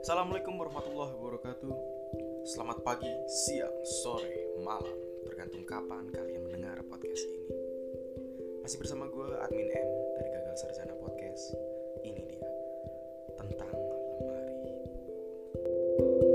Assalamualaikum warahmatullahi wabarakatuh. Selamat pagi, siang, sore, malam. Tergantung kapan kalian mendengar podcast ini. Masih bersama gue Admin M dari Gagal Sarjana Podcast. Ini dia Tentang lemari. buku